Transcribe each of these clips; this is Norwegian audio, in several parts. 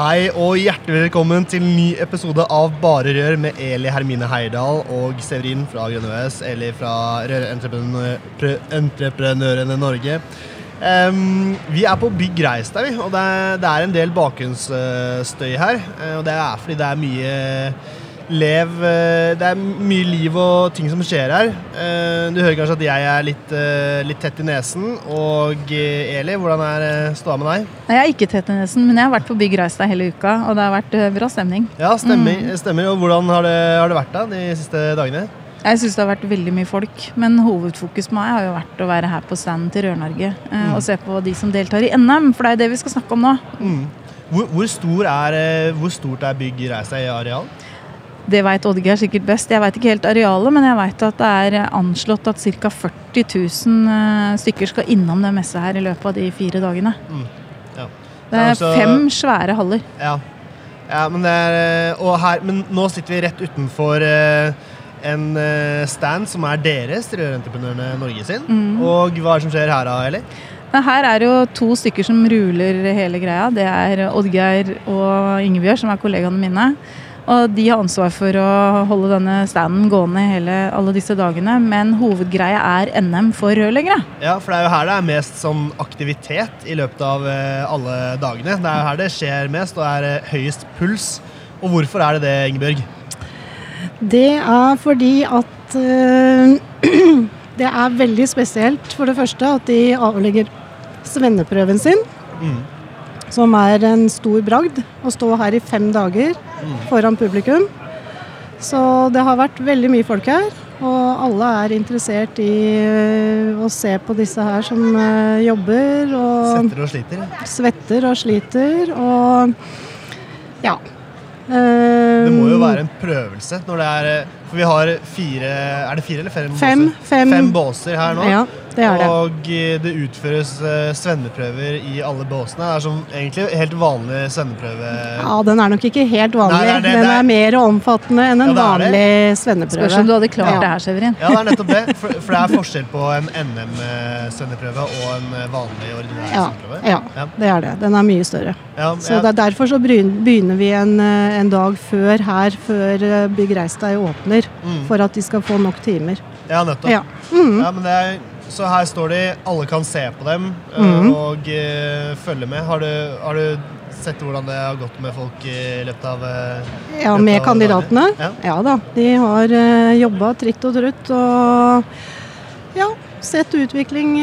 Hei og hjertelig velkommen til ny episode av Bare Rør med Eli Hermine Heyerdahl og Severin fra Grønne VS, Eli fra Rørentreprenørene Norge. Um, vi er på Bygg der, vi, og det er, det er en del bakgrunnsstøy her. Eh, og det er fordi det er mye lev eh, Det er mye liv og ting som skjer her. Eh, du hører kanskje at jeg er litt, eh, litt tett i nesen. Og Eli, hvordan er ståa med deg? Jeg er ikke tett i nesen, men jeg har vært på Bygg Reistad hele uka, og det har vært bra stemning. Ja, stemmer. Mm. stemmer. Og hvordan har det, har det vært da de siste dagene? Jeg syns det har vært veldig mye folk, men hovedfokus på meg har jo vært å være her på standen til Rør-Norge mm. og se på de som deltar i NM, for det er det vi skal snakke om nå. Mm. Hvor, hvor, stor er, hvor, stort er Bygg Reistad i areal? Det veit Oddgeir sikkert best. Jeg veit ikke helt arealet, men jeg veit at det er anslått at ca. 40 000 eh, stykker skal innom den messa her i løpet av de fire dagene. Mm. Ja. Det er også, fem svære haller. Ja, ja men, er, og her, men, nå sitter vi rett utenfor eh, en stand som er deres, Rørentreprenørene Norge sin. Mm. Og hva er det som skjer her, da, Eli? Her er det jo to stykker som ruler hele greia. Det er Oddgeir og Ingebjørg, som er kollegaene mine. Og de har ansvar for å holde denne standen gående hele, alle disse dagene. Men hovedgreia er NM for rørleggere. Ja, for det er jo her det er mest sånn aktivitet i løpet av uh, alle dagene. Det er jo her det skjer mest og er uh, høyest puls. Og hvorfor er det det, Ingebjørg? Det er fordi at uh, det er veldig spesielt, for det første, at de avlegger svenneprøven sin. Mm som er en stor bragd. Å stå her i fem dager foran publikum. Så det har vært veldig mye folk her. Og alle er interessert i eh, å se på disse her som eh, jobber. Og Svetter og sliter? Svetter og sliter. Og ja. Det må jo eh, være en prøvelse når det er For vi har fire Er det fire eller fem, fem båser? Fem, fem båser her nå. Ja det er det. Og det utføres uh, svenneprøver i alle båsene. Det er som egentlig helt vanlig svenneprøve. Ja, den er nok ikke helt vanlig. Nei, det, den er, er mer omfattende enn en ja, vanlig svenneprøve. Spørs om du hadde klart ja. det her, Severin. Ja, det er nettopp det. For, for det er forskjell på en NM-svenneprøve og en vanlig ordinær ja, svenneprøve. Ja, det er det. Den er mye større. så det er derfor så begynner vi en, eh, en dag før her, før eh, Bygg Reistad åpner. Mm. For at de skal få nok timer. Ja, nettopp. Ja. Mm. ja men det er så her står de, alle kan se på dem mm. og uh, følge med. Har du, har du, sett hvordan det har gått med folk i løpet av uh, Ja, med av kandidatene? Ja. ja. da. De har uh, jobba tritt og trutt og ja, sett utvikling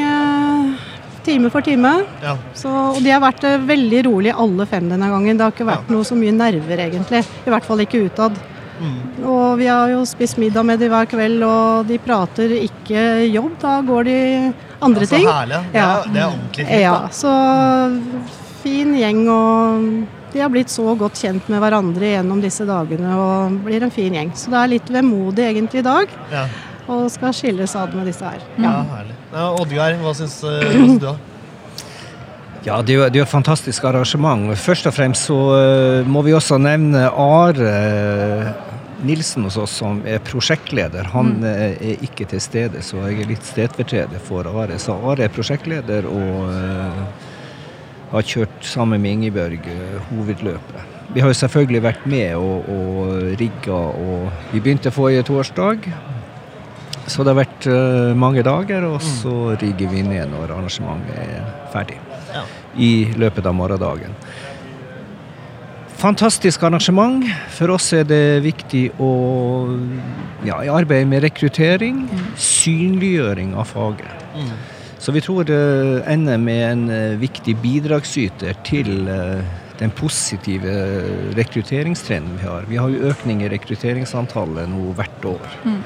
time for time. Ja. Så, og de har vært veldig rolig alle fem denne gangen. Det har ikke vært ja. noe så mye nerver, egentlig. I hvert fall ikke utad. Mm. Og vi har jo spist middag med dem hver kveld, og de prater ikke jobb. Da går de andre ja, så ting. Herlig. Det, er, det er ordentlig fint. Ja, så fin gjeng, og de har blitt så godt kjent med hverandre gjennom disse dagene og blir en fin gjeng. Så det er litt vemodig egentlig i dag. Ja. Og skal skilles ad med disse her. Ja, ja herlig. Ja, Oddgeir, hva syns, du? da? Ja, det er, jo, det er et fantastisk arrangement. Først og fremst så uh, må vi også nevne Are Nilsen hos oss, som er prosjektleder, han mm. er ikke til stede, så jeg er litt stedfortreder for Are. Så Are er prosjektleder og uh, har kjørt sammen med Ingebjørg uh, hovedløpet. Vi har jo selvfølgelig vært med og, og rigga, og vi begynte forrige torsdag. Så det har vært uh, mange dager, og mm. så rigger vi ned når arrangementet er ferdig. Ja. I løpet av morgendagen. Fantastisk arrangement. For oss er det viktig å ja, arbeide med rekruttering, synliggjøring av faget. Mm. Så vi tror det ender med en eh, viktig bidragsyter til eh, den positive rekrutteringstrenden vi har. Vi har jo økning i rekrutteringsantallet nå hvert år. Mm.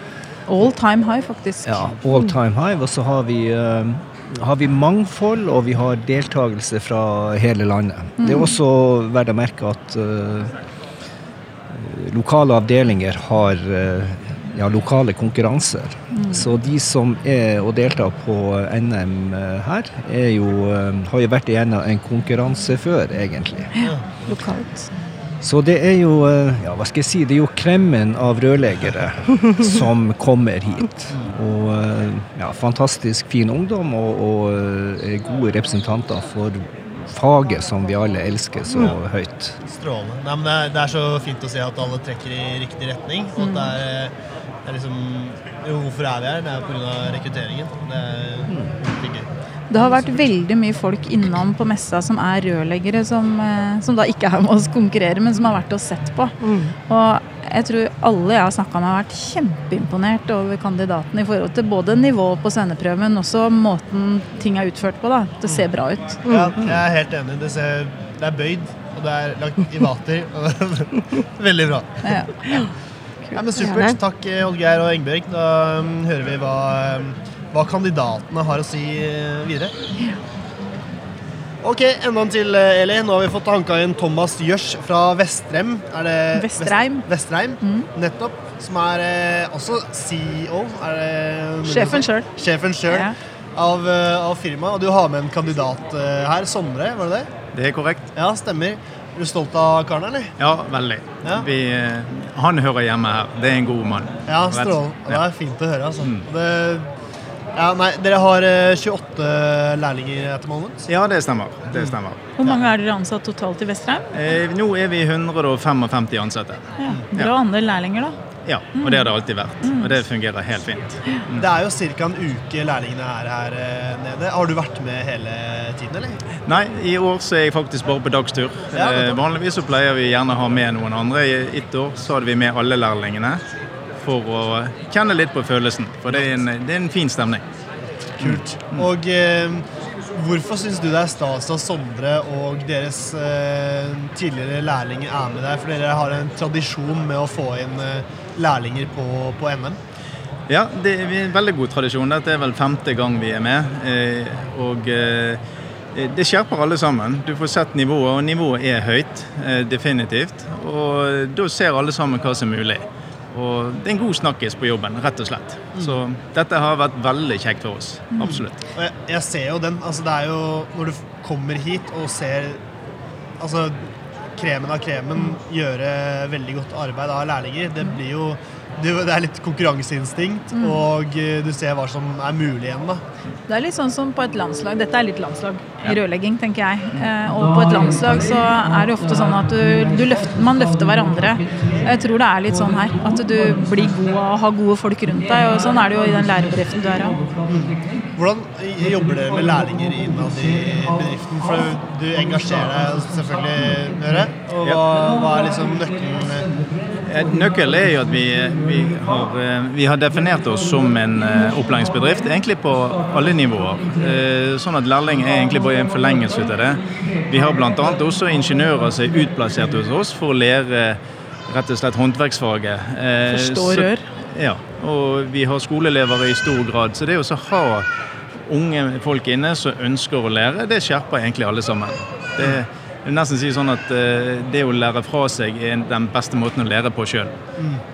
All time high, faktisk. Ja, all time high. Og så har vi, eh, har vi mangfold, og vi har deltakelse fra hele landet. Det er også verdt å merke at uh, lokale avdelinger har uh, ja, lokale konkurranser. Så de som er og deltar på NM eh, her, er jo, har jo vært igjennom en konkurranse før, egentlig. Ja, Lokalt. Så det er jo eh, ja, hva skal jeg si, det er jo kremmen av rørleggere som kommer hit. Og eh, ja, fantastisk fin ungdom og, og eh, gode representanter for faget som vi alle elsker så høyt. Strålende. Nei, men det, er, det er så fint å se at alle trekker i riktig retning. Og at det er, det er liksom Jo, hvorfor er vi her? Det er pga. rekrutteringen. Det er gøy. Det har vært veldig mye folk innom på messa som er rørleggere, som, eh, som da ikke er med oss konkurrere, men som har vært og sett på. Og jeg tror alle jeg har snakka med, har vært kjempeimponert over kandidatene i forhold til både nivået på svenneprøven, også måten ting er utført på. da. Det ser bra ut. Ja, jeg er helt enig. Det, ser, det er bøyd, og det er lagt i vater. Veldig bra. Ja. Ja, men Supert. Takk, Oddgeir og Engebjørg. Da um, hører vi hva, um, hva kandidatene har å si uh, videre. Ok, enda en til, eh, Eli. Nå har vi fått hanka inn Thomas Gjørs fra Vestrem. Er det Vestreim. Vestreim, mm. nettopp. Som er eh, også CEO. Er det Sjefen sjøl. Sjefen sjøl Ja. av, eh, av firmaet. Og du har med en kandidat eh, her. Sondre, var det det? Det er korrekt. Ja, stemmer. Er du stolt av karen, eller? Ja, veldig. Ja. Vi, eh, han hører hjemme her. Det er en god mann. Ja, strålende. Det er fint å høre, altså. Mm. Det, ja, nei, dere har eh, 28 lærlinger etter måneden? Ja, det stemmer. Det stemmer. Hvor mange er dere ansatt totalt i Vestheim? Eh, nå er vi 155 ansatte. Ja. Bra andel lærlinger, da. Ja, og det har det alltid vært. Og det fungerer helt fint. Det er jo ca. en uke lærlingene er her eh, nede. Har du vært med hele tiden, eller? Nei, i år så er jeg faktisk bare på dagstur. Ja. Eh, vanligvis så pleier vi gjerne å ha med noen andre. I ett år så hadde vi med alle lærlingene for å kjenne litt på følelsen. For det er en, det er en fin stemning. Kult. Og eh, hvorfor syns du det er stas at Sondre og deres eh, tidligere lærlinger er med der? For dere har en tradisjon med å få inn eh, lærlinger på, på NM. Ja, det er en veldig god tradisjon. Dette er vel femte gang vi er med. Eh, og eh, det skjerper alle sammen. Du får sett nivået, og nivået er høyt. Eh, definitivt. Og da ser alle sammen hva som er mulig. Og det er en god snakkis på jobben, rett og slett. Så dette har vært veldig kjekt for oss. Absolutt. Og jeg, jeg ser jo den. altså Det er jo når du kommer hit og ser altså kremen av kremen gjøre veldig godt arbeid av lærlinger, det blir jo det, det er litt konkurranseinstinkt, og eh, du ser hva som er mulig igjen. da. Det er litt sånn som på et landslag. Dette er litt landslag i rørlegging, tenker jeg. Eh, og på et landslag så er det ofte sånn at du, du løfter, man løfter hverandre. Jeg tror det er litt sånn her. At du blir god og har gode folk rundt deg. Og sånn er det jo i den lærebedriften du er av. Hvordan jobber dere med lærlinger innad i bedriften? For du engasjerer deg selvfølgelig, Nøre. Og hva, hva er liksom nøkkelen? Eh, Nøkkelen er jo at vi, vi, har, eh, vi har definert oss som en eh, opplæringsbedrift, egentlig på alle nivåer. Eh, Sånn at lærling er egentlig bare en forlengelse ut av det. Vi har bl.a. også ingeniører som er utplassert hos oss for å lære rett og slett håndverksfaget. Forstå rør. Ja, og vi har skoleelevere i stor grad. Så det å ha unge folk inne som ønsker å lære, det skjerper egentlig alle sammen. Det vil nesten si sånn at eh, det å lære fra seg er den beste måten å lære på sjøl.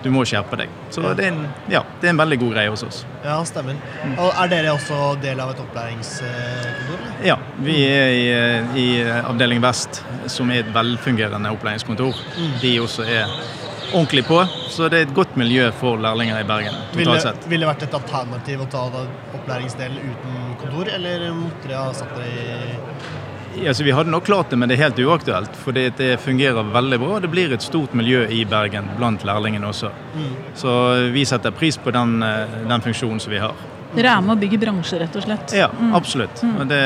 Du må skjerpe deg. Så det er, en, ja, det er en veldig god greie hos oss. Ja, stemmer. Og er dere også del av et opplæringskontor? Ja, vi er i, eh, i Avdeling Vest, som er et velfungerende opplæringskontor. De også er ordentlig på, så det er et godt miljø for lærlinger i Bergen. Totalt sett. ville det vært et alternativ å ta opplæringsdelen uten kontor, eller måtte dere ha satt dere i Ja, så Vi hadde nok klart det, men det er helt uaktuelt. For det fungerer veldig bra. Det blir et stort miljø i Bergen blant lærlingene også. Så vi setter pris på den, eh, den funksjonen som vi har. Dere er med å bygge bransje, rett og slett. Ja, absolutt. Mm. det,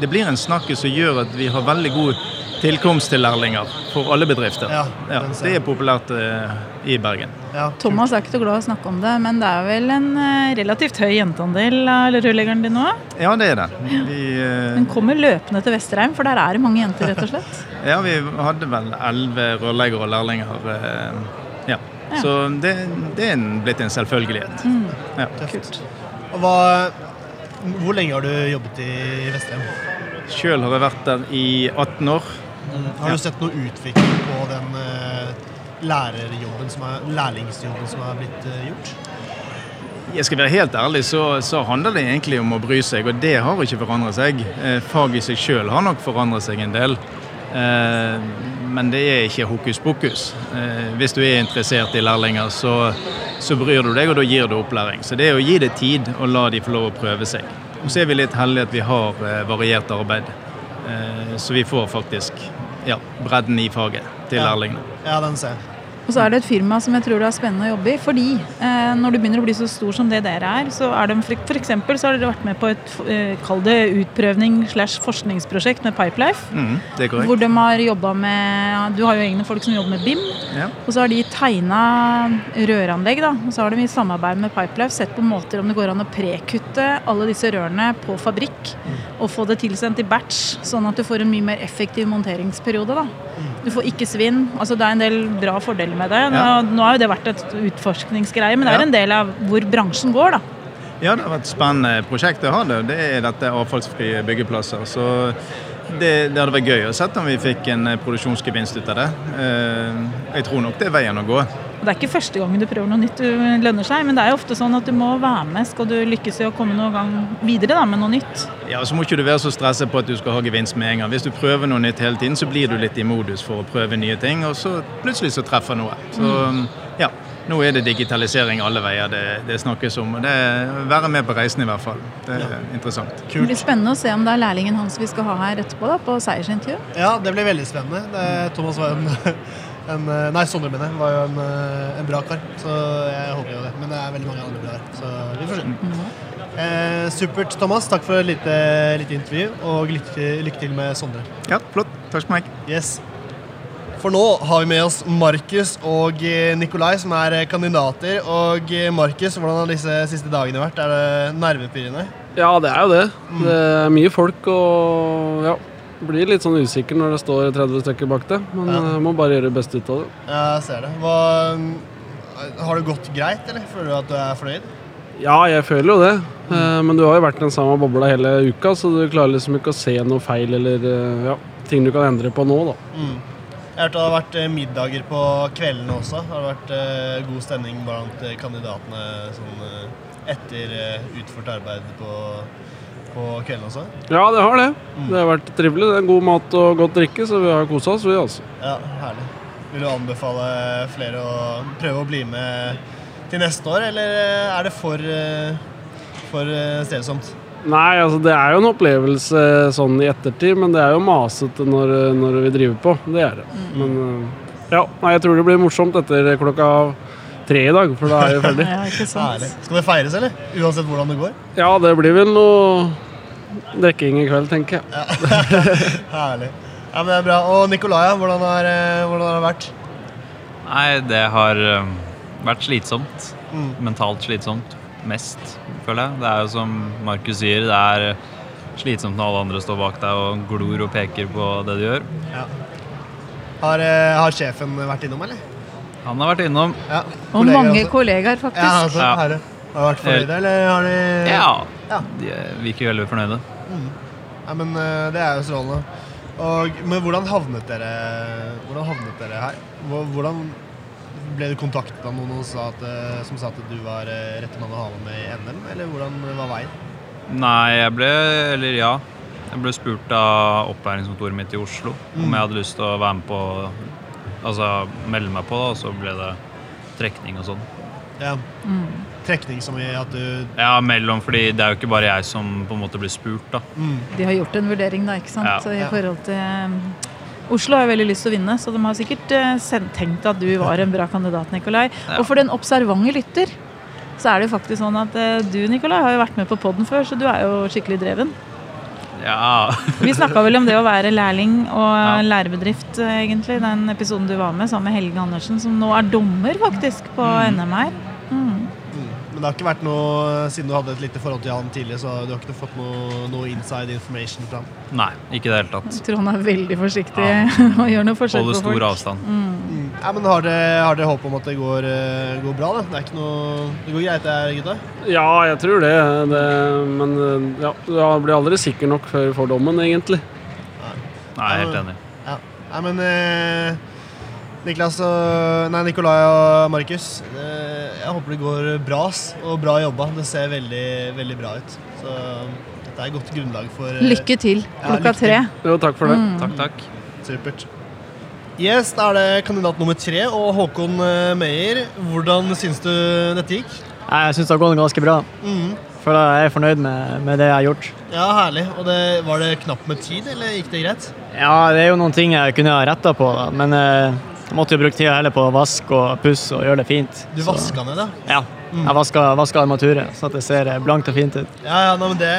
det blir en snakke som gjør at vi har veldig god tilkomst til lærlinger for alle bedrifter. Ja, Ja, det er populært uh, i Bergen. Ja, Thomas er ikke så glad i å snakke om det, men det er vel en uh, relativt høy jenteandel av rørleggeren din nå? Ja, det er det. Vi, uh, Den kommer løpende til Vesterheim, for der er det mange jenter, rett og slett. ja, vi hadde vel elleve rørleggere og lærlinger. eh, Ja. Så det, det er en, blitt en selvfølgelighet. Ja. Tøft. Hva, hvor lenge har du jobbet i Vestheim? Sjøl har jeg vært der i 18 år. Har du sett noe utvikling på den eh, lærerjobben som er, lærlingsjobben som er blitt eh, gjort? Jeg skal være helt ærlig, så, så handler det egentlig om å bry seg, og det har ikke forandret seg. Eh, Faget i seg sjøl har nok forandret seg en del. Men det er ikke hokus pokus. Hvis du er interessert i lærlinger, så, så bryr du deg, og da gir du opplæring. Så det er å gi det tid og la de få lov å prøve seg. Og så er vi litt heldige at vi har eh, variert arbeid. Eh, Så vi får faktisk ja, bredden i faget til lærlingene. Ja, den ser jeg. Og så er det et firma som jeg tror det er spennende å jobbe i. Fordi eh, når du begynner å bli så stor som det dere er, så er de eksempel så har dere vært med på et eh, kall det utprøvning slash forskningsprosjekt med Pipelife. Mm, det er korrekt. Hvor de har jobba med Du har jo egne folk som jobber med BIM. Ja. Og så har de tegna røranlegg. da, og Så har de i samarbeid med Pipelife sett på måter om det går an å prekutte alle disse rørene på fabrikk. Og få det tilsendt i batch, sånn at du får en mye mer effektiv monteringsperiode. da. Du får ikke svinn. altså Det er en del bra fordeler med det. Nå, Ja. nå har jo det vært et utforskningsgreie, men det er en del av hvor bransjen går. da. Ja, det har vært et spennende prosjekt å ha det. Det er dette avfallsfrie byggeplasser. Så det, det hadde vært gøy å sett om vi fikk en produksjonsgevinst ut av det. Eh, Jeg tror nok det er veien å gå. Det er ikke første gangen du prøver noe nytt du lønner seg, men det er jo ofte sånn at du må være med skal du lykkes i å komme noen gang videre da, med noe nytt. Ja, Så må ikke du være så stresset på at du skal ha gevinst med en gang. Hvis du prøver noe nytt hele tiden, så blir du litt i modus for å prøve nye ting, og så plutselig så treffer noe. Så ja, nå er det digitalisering alle veier det, det snakkes om. og det er Være med på reisen i hvert fall. Det er interessant. Det blir spennende å se om det er lærlingen hans vi skal ha her etterpå, da, på seiersintervju. Ja, det blir veldig spennende. Det, Thomas var en, en Nei, Sondre mener jeg, var jo en, eh, en bra kar. Så jeg håper jo det. Men det er veldig mange andre bra her. Så vi får se. Eh, supert, Thomas. Takk for et lite, lite intervju, og lykke, lykke til med Sondre. Ja, flott. Takk skal du ha. Yes. For nå har vi med oss Markus og eh, Nikolai, som er eh, kandidater. Og eh, Markus, hvordan har disse siste dagene vært? Er det nervepirrende? Ja, det er jo det. Det er mye folk og ja. Blir litt sånn usikker når det står 30 stykker bak det, men Ja. jeg må bare gjøre det beste ut av det. Ja, jeg ser det. Hva, mm, har det gått greit, eller føler du at du er fornøyd? Ja, jeg føler jo det, Mm. men du har jo vært i den samme bobla hele uka, så du klarer liksom ikke å se noe feil eller eh, ja, ting du kan endre på nå, da. Mm. Jeg har hørt det har vært eh, middager på kveldene også. Har det vært eh, god stemning blant eh, kandidatene sånn, eh, etter eh, utført arbeid på, på kvelden også? Ja, det har det. Det har vært trivelig. Det er god mat og godt drikke, så vi har kosa oss, vi altså. Ja, herlig. Vil du anbefale flere å prøve å bli med til neste år, eller eh, er det for, eh, for eh. Nei, altså det er jo en opplevelse sånn i ettertid, men det er jo masete når, når vi driver på. Det er det. Men eh, ja, nei, jeg tror det blir morsomt etter klokka tre i dag, for da er vi ferdig. Ja. Skal det feires, eller? Uansett hvordan det går? Ja, det blir vel noe drikking i kveld, tenker jeg. Herlig. Ja, men det er bra. Og Nikolai, hvordan har, eh, hvordan har det vært? Nei, det har vært slitsomt. Mm. Mentalt slitsomt. Mest, føler jeg. Det er jo som Markus sier, det er slitsomt når alle andre står bak deg og glor og peker på det du gjør. Har, eh, har sjefen vært innom, eller? Han har vært innom. Ja. Og mange også? kollegaer, faktisk. Ja, altså, Ja. herre. Har du vært fornøyde, eller har de Ja, Ja. de virker veldig fornøyde. Ja, men eh, det er jo strålende. Og, men hvordan havnet dere Hvordan havnet dere her? Hvordan ble du kontaktet av noen som sa at, eh, som sa at du var eh, rette mann å ha med i NM, eller hvordan var veien? Nei, jeg ble Eller ja. Jeg ble spurt av opplæringskontoret mitt i Oslo om jeg hadde lyst til å være med på Altså melde meg på, da, og så ble det trekning og sånn. Ja. Trekning som i at du Ja, mellom, fordi det er jo ikke bare jeg som på en måte blir spurt, da. mm, De har gjort en vurdering, da, ikke sant? Ja. Så I Ja. forhold til um, Oslo har veldig lyst til å vinne, så de har sikkert eh, tenkt at du var en bra kandidat, Nikolai. Ja. Og for den observante lytter, så er det jo faktisk sånn at eh, du, Nikolai, har jo vært med på poden før, så du er jo skikkelig dreven. Ja. Vi snakka vel om det å være lærling og Ja. lærebedrift, eh, egentlig. Den episoden du var med sammen med Helge Andersen, som nå er dommer, faktisk, på NM her. Mm. Det har ikke vært noe Siden du hadde et lite forhold til han tidlig, så du har ikke fått noe, noe inside information fra han? Nei, ikke i det hele tatt. Jeg tror han er veldig forsiktig Ja. og gjør noe forskjell Holder på stor avstand. Mm. ja, men har dere, har dere håp om at det går, eh, går bra? da? Det er ikke noe Det går greit, det her, gutta? Ja, jeg tror det. det men eh, ja, jeg blir aldri sikker nok før vi får dommen, egentlig. Nei, jeg er helt enig. Ja. Nei, men eh, Niklas og Nei, Nikolai og Markus. Eh, jeg håper det går bra. Og bra jobba. Det ser veldig, veldig bra ut. Så dette er et godt grunnlag for eh, Lykke til klokka ja, tre. Jo, takk for det. Mm. Takk, takk. Supert. Yes, da er det kandidat nummer tre og Håkon eh, Meyer. Hvordan syns du dette gikk? Jeg syns det har gått ganske bra. Mm. For jeg er fornøyd med, med det jeg har gjort. Ja, herlig. Og det, var det knapt med tid, eller gikk det greit? Ja, det er jo noen ting jeg kunne ha retta på, da. men eh, jeg måtte jo bruke tida heller på å vaske og pusse og gjøre det fint. Du vaska ned, da? Ja. Jeg vaska, vaska armaturet, så det ser eh, blankt og fint ut. Ja, ja, nei, men det,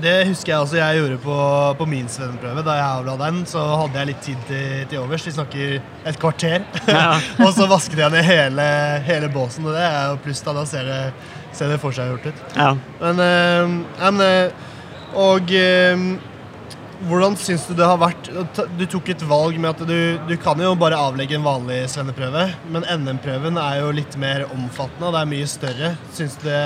det husker jeg også jeg gjorde på, på min svenneprøve. Da jeg avla den, så hadde jeg litt tid til, til overs. Vi snakker et kvarter. Ja. og så vasket jeg ned hele, hele båsen, og det er jo pluss. Da, da ser det, ser det for seg gjort ut. Ja. Men, eh, ja, men eh, Og eh, hvordan syns du det har vært Du tok et valg med at du, du kan jo bare avlegge en vanlig svenneprøve, men NM-prøven er jo litt mer omfattende, og det er mye større. Syns du det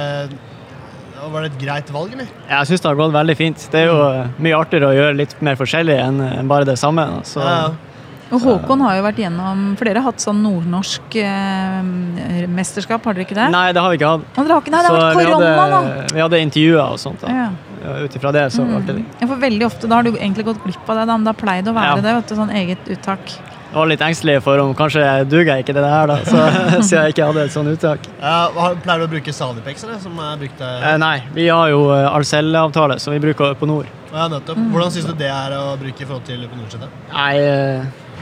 var det et greit valg, eller? Jeg syns det har gått veldig fint. Det er jo eh, mye artigere å gjøre litt mer forskjellig enn bare det samme. Så, Ja, ja. Og Håkon har jo vært gjennom For dere har hatt sånn nordnorsk eh, mesterskap, har dere ikke det? Nei, det har vi ikke hatt. Og dere har ikke, nei, det har vært korona, da! vi hadde intervjuer og sånt. da. Ja. Ut ifra det så ble det Ja, for veldig ofte da har du egentlig gått glipp av det. Da, men det har pleid å være Ja. det. vet du, Sånn eget uttak. Jeg var litt engstelig for om kanskje duger jeg ikke det her, da, så, siden jeg ikke hadde et sånt uttak. Ja, Pleier du å bruke Salipex, eller? Som er brukt der? Eh, nei, vi har jo eh, Arcell-avtale, som vi bruker på nord. Ja, nettopp. Hvordan syns du det er å bruke i forhold til på Nordsetet? Nei,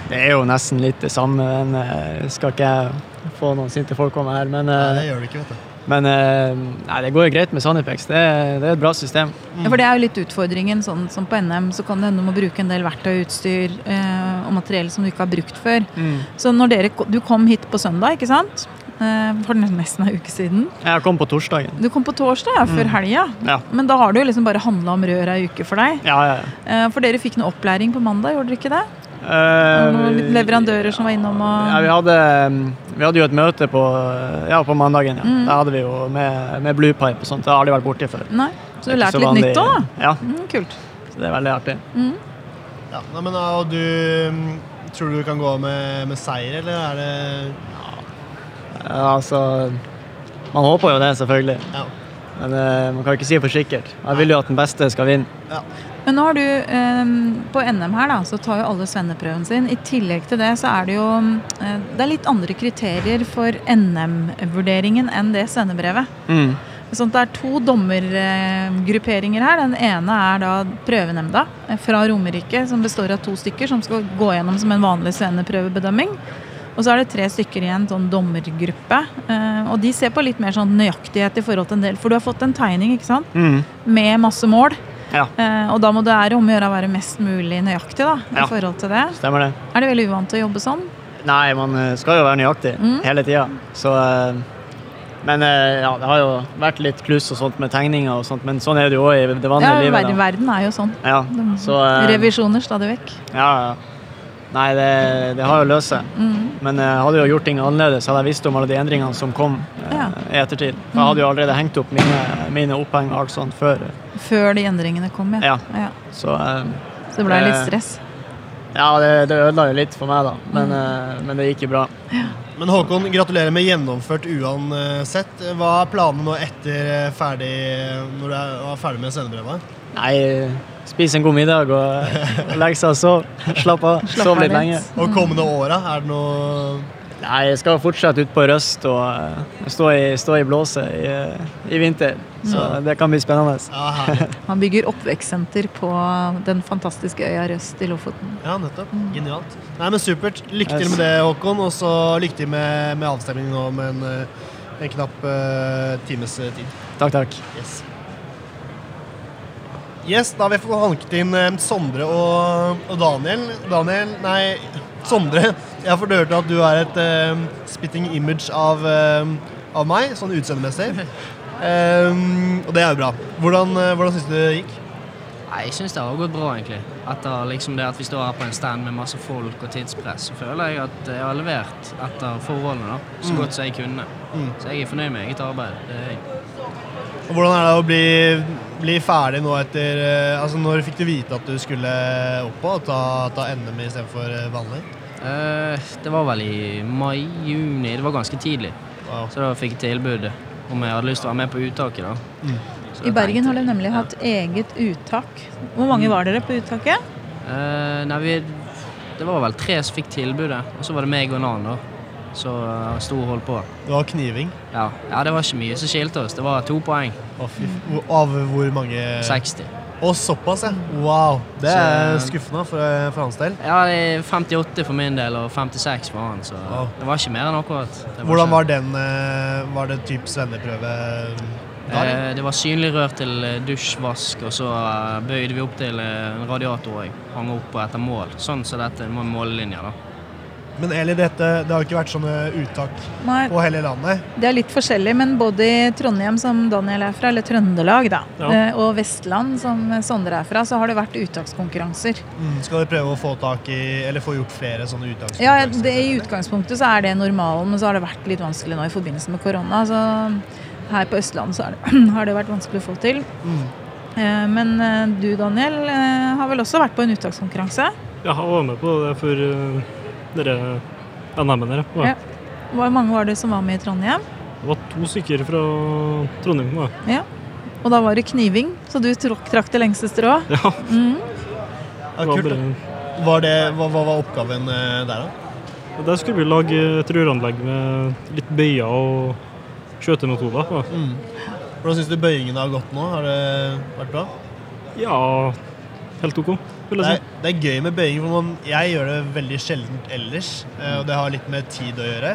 det er jo nesten litt det samme. Men skal ikke jeg få noen sinte folk om her. Men, Nei, det gjør du ikke, vet du. Men eh, nei, det går jo greit med Sanipex. Det, det er et bra system. Ja, for Det er jo litt utfordringen. sånn som På NM så kan det hende du må bruke en del verktøy og utstyr eh, og materiell som du ikke har brukt før. Så når dere, Du kom hit på søndag, ikke sant? Eh, for nesten en uke siden. Jeg kom på torsdagen. Du kom på torsdag, ja, før helga. Ja. Men da har det jo liksom bare handla om rør ei uke for deg. Ja, ja, ja. Eh, For dere fikk noe opplæring på mandag, gjorde dere ikke det? Eh, Noen leverandører som var innom og Ja, vi hadde, mm, vi hadde jo et møte på, ja, på mandagen. Ja. Mm. Der hadde vi jo med, med Blue Pipe og sånt. Det har aldri vært borti før. Nei, så du har lært litt vanlig- nytt òg, da? Ja, Mm, kult. så det er veldig artig. Ja, men, da, og du mm, Tror du du kan gå med, med seier, eller er det Ja, altså Man håper jo det, selvfølgelig. Ja. Men uh, man kan jo ikke si for sikkert. Jeg vil jo at den beste skal vinne. Men nå har du eh, På NM her da, så tar jo alle svenneprøven sin. I tillegg til det så er det jo eh, Det er litt andre kriterier for NM-vurderingen enn det svennebrevet. Mm. Sånn det er to dommergrupperinger her. Den ene er da prøvenemnda eh, fra Romerike, som består av to stykker som skal gå gjennom som en vanlig svenneprøvebedømming. Og så er det tre stykker i en sånn dommergruppe. eh, Og de ser på litt mer sånn nøyaktighet i forhold til en del. For du har fått en tegning, ikke sant? Mm. Med masse mål. Ja, Eh, Og da må det være om å gjøre å være mest mulig nøyaktig da, i Ja. forhold til det. stemmer det. Er det veldig uvant å jobbe sånn? Nei, man eh, skal jo være nøyaktig Mm. hele tida. Så eh, Men eh, ja, det har jo vært litt kluss og sånt med tegninger og sånt, men sånn er det jo òg i det Ja, vanlige livet. Ja, verden er jo sånn. Ja, så eh, Revisjoner stadig vekk. Ja, ja. Nei, det, det har jo løst seg. Mm. Men jeg hadde jo gjort ting annerledes, hadde jeg visst om alle de endringene som kom eh, Ja. i ettertid. For jeg hadde jo allerede hengt opp mine, mine oppheng og alt sånt før. Før de endringene kom, ja. Ja. ja. Så uh, Så det ble litt stress. ja, det, det ødela jo litt for meg, da. Men, Mm. eh, men det gikk jo bra. Men Håkon, gratulerer med gjennomført uansett. Hva er planene nå etter eh, ferdig når du er er ferdig med sendebrevet? Nei, spis en god middag og, legge legg seg og sov. Slapp av. Sove litt. lenge. Og kommende åra, er det noe Nei, jeg skal fortsette ut på Røst og eh, stå i, stå i blåset i, eh, i vinter. Så Ja. det kan bli spennende. Ja. Han bygger oppvekstsenter på den fantastiske øya Røst i Lofoten. Ja, nettopp. Genialt. Nei, men Supert. Lykke til med det, Håkon. Og så lykke til med, med avstemningen nå med en, eh, en knapp uh, times tid. Takk, takk. Yes. Yes, da har vi fått hanket inn Sondre og, og Daniel. Daniel, nei, Sondre. Jeg har fått hørt at du er et uh, spitting image av, uh, av meg, sånn utseendemessig. Um, og det er jo bra. Hvordan, uh, hvordan syns du det gikk? Nei, Jeg syns det har gått bra, egentlig. Etter liksom det at vi står her på en stand med masse folk og tidspress, så føler jeg at jeg har levert etter forholdene da, så Mm. godt som jeg kunne. Mm. Så jeg er fornøyd med eget arbeid. Det er jeg. Og Hvordan er det å bli, bli ferdig nå etter eh, Altså, Når fikk du vite at du skulle opp og ta, ta NM istedenfor eh, vanlig? Eh, det var vel i mai-juni. Det var ganske tidlig. Så da fikk jeg tilbud om jeg hadde lyst til å være med på uttaket. da. Mm. I Bergen tenkte har de nemlig hatt eget uttak. Hvor mange var dere på uttaket? Eh, nei, vi, det var vel tre som fikk tilbudet, og så var det meg og en annen da. Så uh, sto og holdt på. Det var kniving. Ja. ja, det var ikke mye som skilte oss. Det var to poeng. Oh, Av hvor mange 60. Og såpass, ja. Wow. Det er Så- skuffende for, eh, for hans del. Ja, det er 58 for min del og 56 for han, så det var ikke mer enn akkurat. Var Hvordan ikke- var den eh, Var det type svenneprøve da? Eh, det var synlig rør til eh, dusjvask, og så eh, bøyde vi opp til eh, en radiator jeg hang opp etter mål. Sånn som dette med mållinja, da. Men Eli, dette, det har ikke vært sånne uttak Nei. på hele landet. Det er litt forskjellig, men både i Trondheim, som Daniel er fra, eller Trøndelag, da, Ja. eh, og Vestland, som Sondre er fra, så har det vært uttakskonkurranser. Mm. Skal dere prøve å få tak i Eller få gjort flere sånne uttakskonkurranser? Ja, det, I utgangspunktet så er det normalen, men så har det vært litt vanskelig nå i forbindelse med korona. Så her på Østlandet så er det, har det vært vanskelig å få til. Mm. Eh, Men eh, du, Daniel, har vel også vært på en uttakskonkurranse? Ja, jeg var med på det for dere NM-en dere. Ja. Hvor mange var det som var med i Trondheim? Det var to stykker fra Trondheim. Da. Ja. Og da var det kniving, så du trakk det lengste strå? Ja. Mm. Ja, kult. Var det, hva, hva var oppgaven eh, der, da? Der skulle vi lage et røranlegg med litt bøyer og skjøtemetoder. Mm. Hvordan syns du bøyingen har gått nå? Har det vært bra? Ja, helt OK, vil Det jeg er, si. det er gøy med bøying, for man, jeg gjør det veldig sjelden ellers. eh, Og det har litt med tid å gjøre.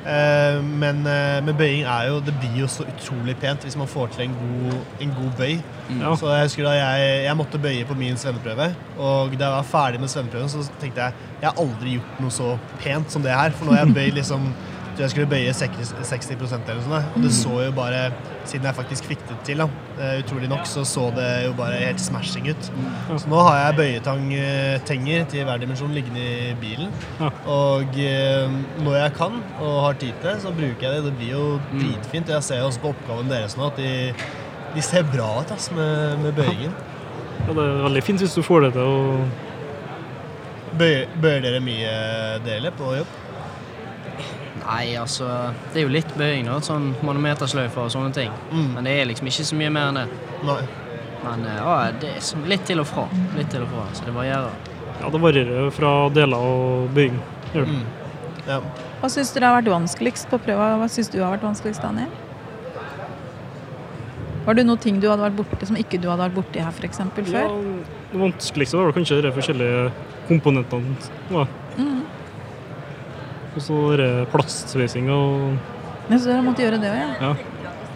Eh, Men eh, med bøying er jo Det blir jo så utrolig pent hvis man får til en god, en god bøy. Ja. Så jeg husker da jeg, jeg måtte bøye på min svenneprøve, og da jeg var ferdig med svenneprøven, så tenkte jeg jeg har aldri gjort noe så pent som det her. For nå har jeg bøy liksom tror jeg skulle bøye 60 60 eller sånt. Og det så jo bare, siden jeg faktisk fikk det til, da, eh, utrolig nok, så så det jo bare helt smashing ut. Så nå har jeg bøyetang-tenger til hver dimensjon liggende i bilen. Og eh, når jeg kan og har tid til så bruker jeg det. Det blir jo dritfint. Jeg ser jo også på oppgaven deres nå at de, de ser bra ut ass, med, med bøyingen. Ja, det er veldig fint hvis du får det til å Bøyer, bøyer dere mye dere på jobb? Nei, altså Det er jo litt bøying, da. Sånn manometersløyfer og sånne ting. Men det er liksom ikke så mye mer enn det. Nei. Men eh, ja, det er litt til og fra. Litt til og fra, så det varierer. Ja, det varierer fra deler og bøying. Gjør det. Ja. Hva syns det har vært vanskeligst på prøva? Hva syns du har vært vanskeligst, Daniel? Var det noen ting du hadde vært borte som ikke du hadde vært borti her f.eks. Ja, før? det vanskeligste var kanskje de forskjellige komponentene. Da. Mm. Og så dere plastsveising og Ja, så dere måtte gjøre det òg, ja? ja.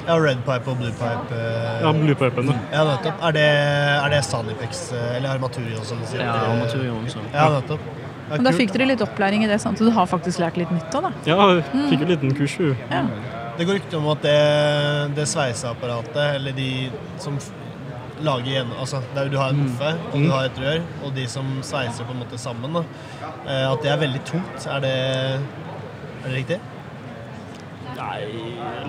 Ja, red pipe og blue pipe. eh. Ja, bluepipen, ja. Ja, nettopp. Er det, er det Sanipex, eh, eller Armaturion, som du sier? Ja, Armaturion, også. Ja, nettopp. Ja, Men da fikk dere litt opplæring i det, sant? så du har faktisk lært litt nytt òg, da? Ja, jeg fikk en liten kurs. jo. Ja. Det går rykter om at det, det sveiseapparatet, eller de som lager igjen Altså, der du har en moffe, og du Mm. har et rør, og de som sveiser på en måte sammen, da, eh, at det er veldig tungt. Er det, er det riktig? Nei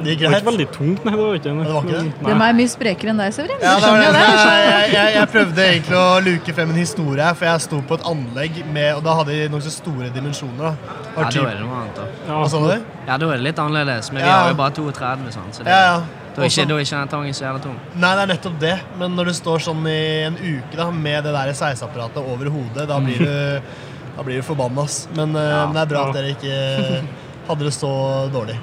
Det gikk Det var ikke veldig tungt, nei. Det var ikke det. Var ikke det? De er mye sprekere enn deg, Severin. Ja, det var det. Jeg, jeg, jeg prøvde egentlig å luke frem en historie for jeg sto på et anlegg med Og da hadde de nokså store dimensjoner. da. Ja, Var da er det noe annet, da. Hva sa du? Ja, da er det litt annerledes. Men vi Ja. har jo bare 32, sånn, så det, Ja, ja. Da er ikke, da er ikke den tangen så jævla tung. Nei, det er nettopp det. Men når du står sånn i en uke da, med det der sveiseapparatet over hodet, da blir du, da blir du forbanna. Men, ja, men det er bra at dere ikke hadde det så dårlig.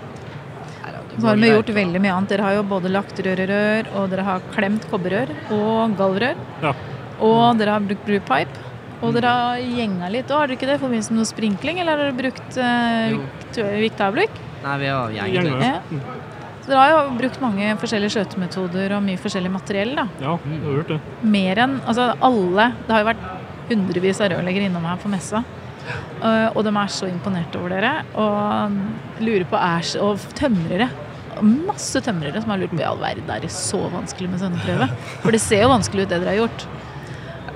Så har vi gjort veldig mye annet. Dere har jo både lagt rør i rør, og dere har klemt kobberrør og galvrør. Ja. Og dere har brukt brewpipe. Og dere har gjenga litt òg, har dere ikke det? I forbindelse med noe sprinkling, eller har dere brukt uh, Jo. Nei, vi har litt. Ja. Så dere har jo brukt mange forskjellige skjøtemetoder og mye forskjellig materiell, da. Ja, jeg har gjort det. Mer enn Altså alle Det har jo vært hundrevis av rørleggere innom her på messa. Uh, og de er så imponert over dere. Og lurer på æsj Og tømrere. Masse tømrere som har lurt på i all verden er det så vanskelig med svenneprøve. For det ser jo vanskelig ut, det dere har gjort.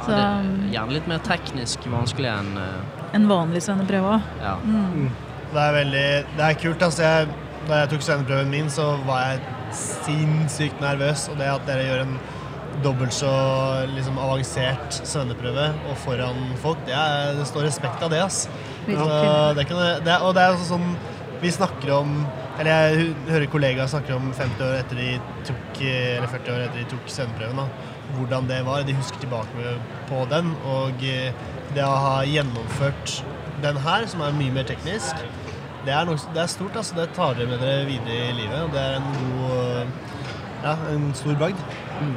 Så det er gjerne litt mer teknisk vanskelig enn uh... en vanlig svenneprøve òg. ja. Mm. Det er veldig Det er kult. Altså, jeg, da jeg tok svenneprøven min, så var jeg sinnssykt nervøs. Og det at dere gjør en dobbelt så liksom, avansert svenneprøve og foran folk, det, er, det står respekt av det, ass. Virkelig. Så det kan, det og det er også sånn Vi snakker om Eller jeg hører kollegaer snakke om 50 år etter de tok Eller 40 år etter de tok svenneprøven, da. Hvordan det var. De husker tilbake på den. Og eh, det å ha gjennomført den her, som er mye mer teknisk, det er, noe, det er stort. altså. Det tar dere med dere videre i livet. og Det er en god Ja, en stor bragd.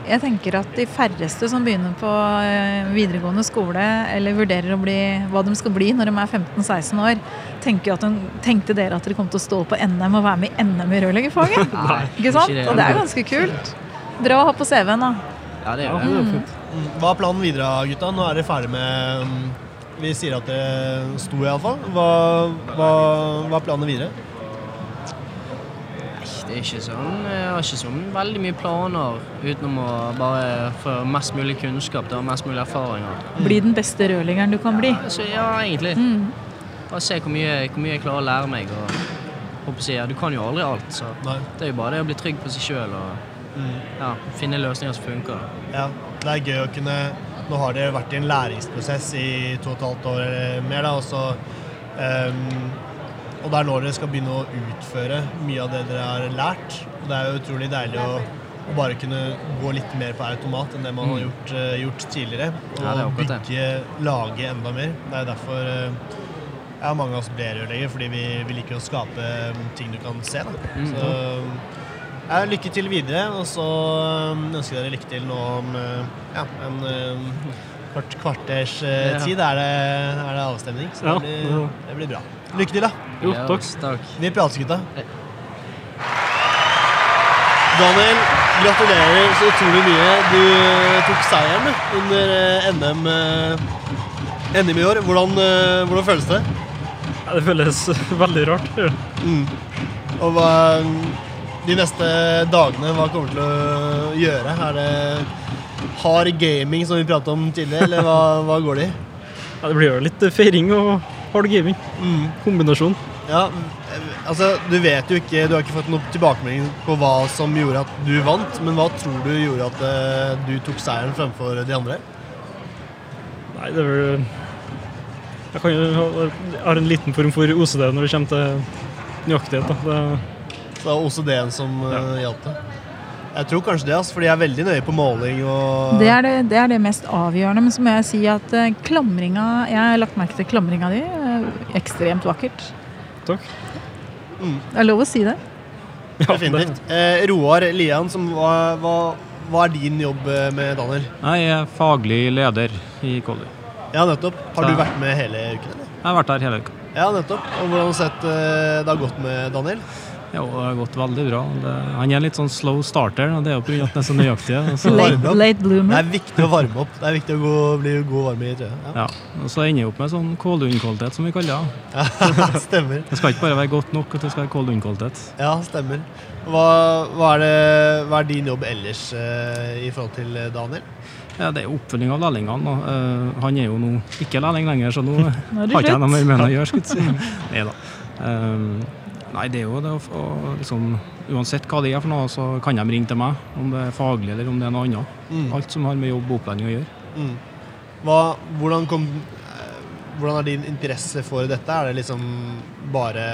Jeg tenker at de færreste som begynner på eh, videregående skole eller vurderer å bli, hva de skal bli når de er 15-16 år, tenker at de, tenkte dere at dere kom til å stå på NM og være med i NM i rørleggerfaget? Ikke sant? ikke det. Og det er ganske kult. Bra å ha på CV-en, da. Ja, det er jo det fint. Mm. Hva er planen videre, gutta? Nå er dere ferdig med mm, Vi sier at dere sto, iallfall. Hva, hva, hva er planen videre? Det er ikke sånn, jeg har ikke sånn veldig mye planer utenom å bare få mest mulig kunnskap da, mest mulig erfaringer. Bli den beste rørleggeren du kan bli. Så ja, egentlig. Mm. Bare se hvor mye, hvor mye jeg klarer å lære meg. Og, håper jeg, ja, du kan jo aldri alt, så Nei. det er jo bare det å bli trygg på seg sjøl og ja, finne løsninger som funker. Ja, det er gøy å kunne Nå har dere vært i en læringsprosess i to og et halvt år eller mer, da, og så ehm, Og det er nå dere skal begynne å utføre mye av det dere har lært. Og det er jo utrolig deilig å, å bare kunne gå litt mer på automat enn det man har gjort, uh, gjort tidligere. Og Mm. Ja, bygge, lage enda mer. Det er derfor uh, ja, mange av oss blir rørleggere, fordi vi, vi liker å skape mm, ting du kan se. Da. Mm. Så ja, lykke til videre, og så um, ønsker jeg dere lykke til nå om uh, ja, en um, kvart, kvarters uh, Ja. tid. Er det, er det avstemning, så Ja, det, blir, det blir bra. Lykke til, da. Jo, Ja, takk. Vi prates, gutta. Daniel, gratulerer så utrolig mye. Du uh, tok seieren under NM, NM i år. Hvordan, hvordan føles det? Ja, det føles veldig rart. Mm. Og hva, de neste dagene, hva kommer til å gjøre? Er det hard gaming som vi pratet om tidligere, eller hva, hva går det i? Ja, det blir jo litt feiring og hard gaming. Kombinasjon. Ja, altså Du vet jo ikke, du har ikke fått noen tilbakemelding på hva som gjorde at du vant, men hva tror du gjorde at uh, du tok seieren fremfor de andre? Nei, det er vel Jeg kan jeg har en liten form for OCD når det kommer til nøyaktighet. Da. Det, det var OCD-en som uh, hjalp det. Jeg tror kanskje det, altså, for de er veldig nøye på måling og Det er det, det er det mest avgjørende. Men så må jeg si at uh, klamringa Jeg har lagt merke til klamringa di. eh, Ekstremt vakkert. takk. Det er lov å si det. Ja, Definitivt. Eh, Roar Lian, som, hva, var hva er din jobb eh, med Daniel? Jeg er faglig leder i Kolli. Ja, nettopp. Har du vært med hele uken, eller? Jeg har vært der hele uka. Ja, nettopp. Og hvordan har du sett eh, det har gått med Daniel? Jo, det har gått veldig bra. Det, han er litt sånn slow starter, og det er jo pga. at han er så nøyaktig. Så, late, Late, bloomer. Det er viktig å varme opp. Det er viktig å gå, bli god varme i treet. Ja. ja, og så ender jeg opp med sånn Kålund-kvalitet, som vi kaller det. stemmer. Det skal ikke bare være godt nok, at det skal være Kålund-kvalitet. Ja, stemmer. Hva, hva, er det, hva er din jobb ellers eh, i forhold til eh, Daniel? Ja, det er oppfølging av lærlingene. eh, han er jo nå ikke lærling lenger, så nå Nå har ikke jeg noe mer med han å gjøre. si. Neida. Um, nei, det er jo det å liksom, Uansett hva det er for noe, så kan de ringe til meg. Om det er faglig eller om det er noe annet. Mm. Alt som har med jobb og opplæring å gjøre. Mm. Hva, hvordan, kom, eh, hvordan er din interesse for dette? Er det liksom bare,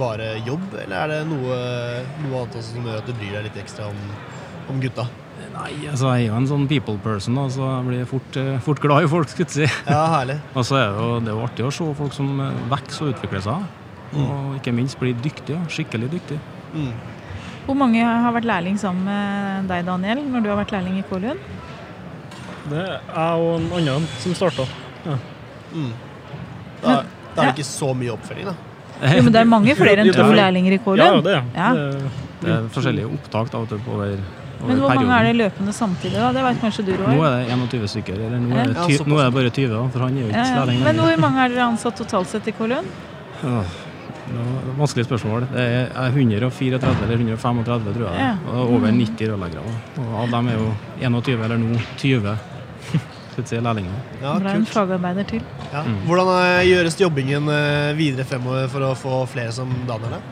bare jobb, eller er det noe, noe annet også som gjør at du bryr deg litt ekstra om, om gutta? Nei, altså jeg er jo en sånn people person, da, så jeg blir fort, eh, fort glad i folk. skulle jeg si. Ja, herlig. Og så er det jo, det er jo artig å se folk som vokser og utvikler seg. Og ikke minst blir dyktig. Skikkelig dyktig. Mm. Hvor mange har vært lærling sammen med deg, Daniel, når du har vært lærling i Kålund? Det er jeg og en annen som starta. Mm. Da, da er det ikke så mye oppfølging, da. Jo, men det er mange flere enn to Ja. lærlinger i Kålund. ja, det er Ja. det. Det er forskjellige opptak da, over, over Men hvor mange er det løpende samtidig, da? Det vet kanskje du, Nå er det 21 stykker. Eller nå, er det ty, nå er det bare 20, da, for han er jo ikke ja. lærling Men hvor mange er dere ansatt totalt sett i Kålund? Vanskelig spørsmål. Det er 134 eller 135, tror jeg. Ja. Og over 90 rørleggere. Og av dem er jo 21, eller nå 20. skal vi si, lærlinger. Ja, kult. en fagarbeider til. Ja. Mm. Hvordan eh, gjøres jobbingen eh, videre fremover for å få flere som det?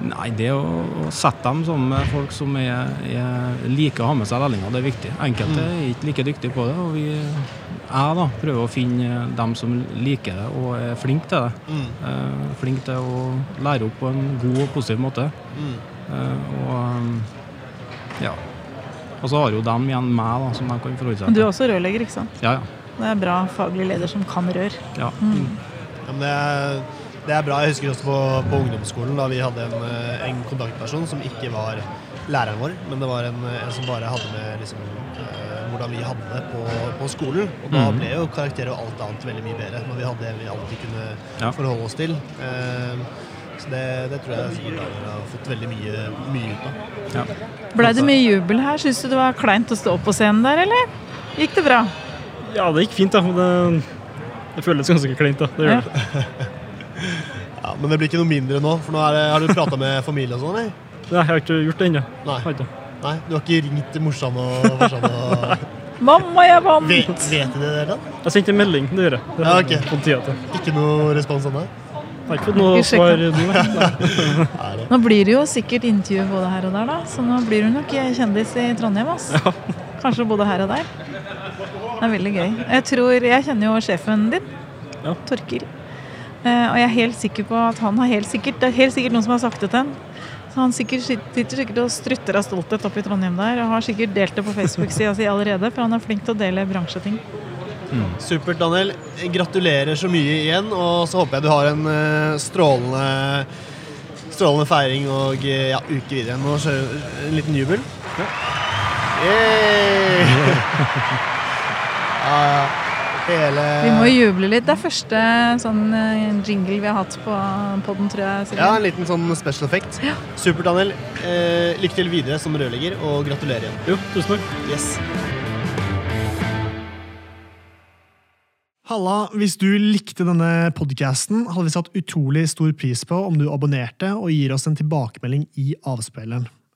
Nei, det å å sette dem som folk som er, er liker å ha med seg lærlinger, det er viktig. Enkelte Mm. er ikke like dyktige på det, og vi, jeg da, prøver å finne dem som liker det og er flinke til det. Mm. Eh, flink til å lære opp på en god og positiv måte. Mm. Eh, og ja. Og så har jo dem igjen meg, da, som de kan forholde seg Men du er også rørlegger, ikke sant? Ja, ja. Det er bra faglig leder som kan rør. ja. Mm. Ja, men det, er, det er bra. Jeg husker også på, på ungdomsskolen da vi hadde en, eh, en kontaktperson som ikke var læreren vår, men det var en, en som bare hadde med liksom, eh, hvordan vi hadde det på, på skolen. Og da Mhm. ble jo karakterer og alt annet veldig mye bedre når vi hadde det vi alltid kunne Ja. forholde oss til. Eh, så det, det tror jeg sikkert Daniel har fått veldig mye, mye ut av. ja. Blei det mye jubel her? Syns du det var kleint å stå på scenen der, eller? Gikk det bra? Ja, det gikk fint, da. men Det, det føles ganske kleint, da. Det gjør Ja. det. Ja, men det blir ikke noe mindre nå, for nå er det, har du prata med familie og sånn? eller? Nei, jeg har ikke gjort det ennå. Nei. Du har ikke ringt til morsan og farsan og Mamma, jeg vant! Vet, vet de det der, da? Jeg sendte en melding, det gjør jeg. Ja, har ok. jeg fått tida til. Ikke noe respons ennå? Har ikke fått noe svar nå. Nå blir det jo sikkert intervju både her og der, da. Så nå blir hun nok kjendis i Trondheim. ass. Kanskje både her og der. Det er veldig gøy. Jeg tror, jeg kjenner jo sjefen din, Ja. Torkil. Eh, og jeg er helt sikker på at han har helt sikkert Det er helt sikkert noen som har sagt det til ham. Så han sikkert, sitter sikkert og strutter av stolthet oppe i Trondheim der, og har sikkert delt det på Facebook-sida si allerede, for han er flink til å dele bransjeting. Supert, Daniel. Gratulerer så mye igjen, og så håper jeg du har en eh, strålende strålende feiring og eh, ja, uke videre. Nå kjører vi en liten jubel. Ja, ja. Hele Vi må juble litt. Det er første sånn eh, jingle vi har hatt på poden, tror jeg. Silje. Ja, en liten sånn special effect. Supert, Daniel. Eh, lykke til videre som rørlegger, og gratulerer igjen. Jo, tusen takk. Yes. Halla, hvis du likte denne podcasten, hadde vi satt utrolig stor pris på om du abonnerte og gir oss en tilbakemelding i avspilleren.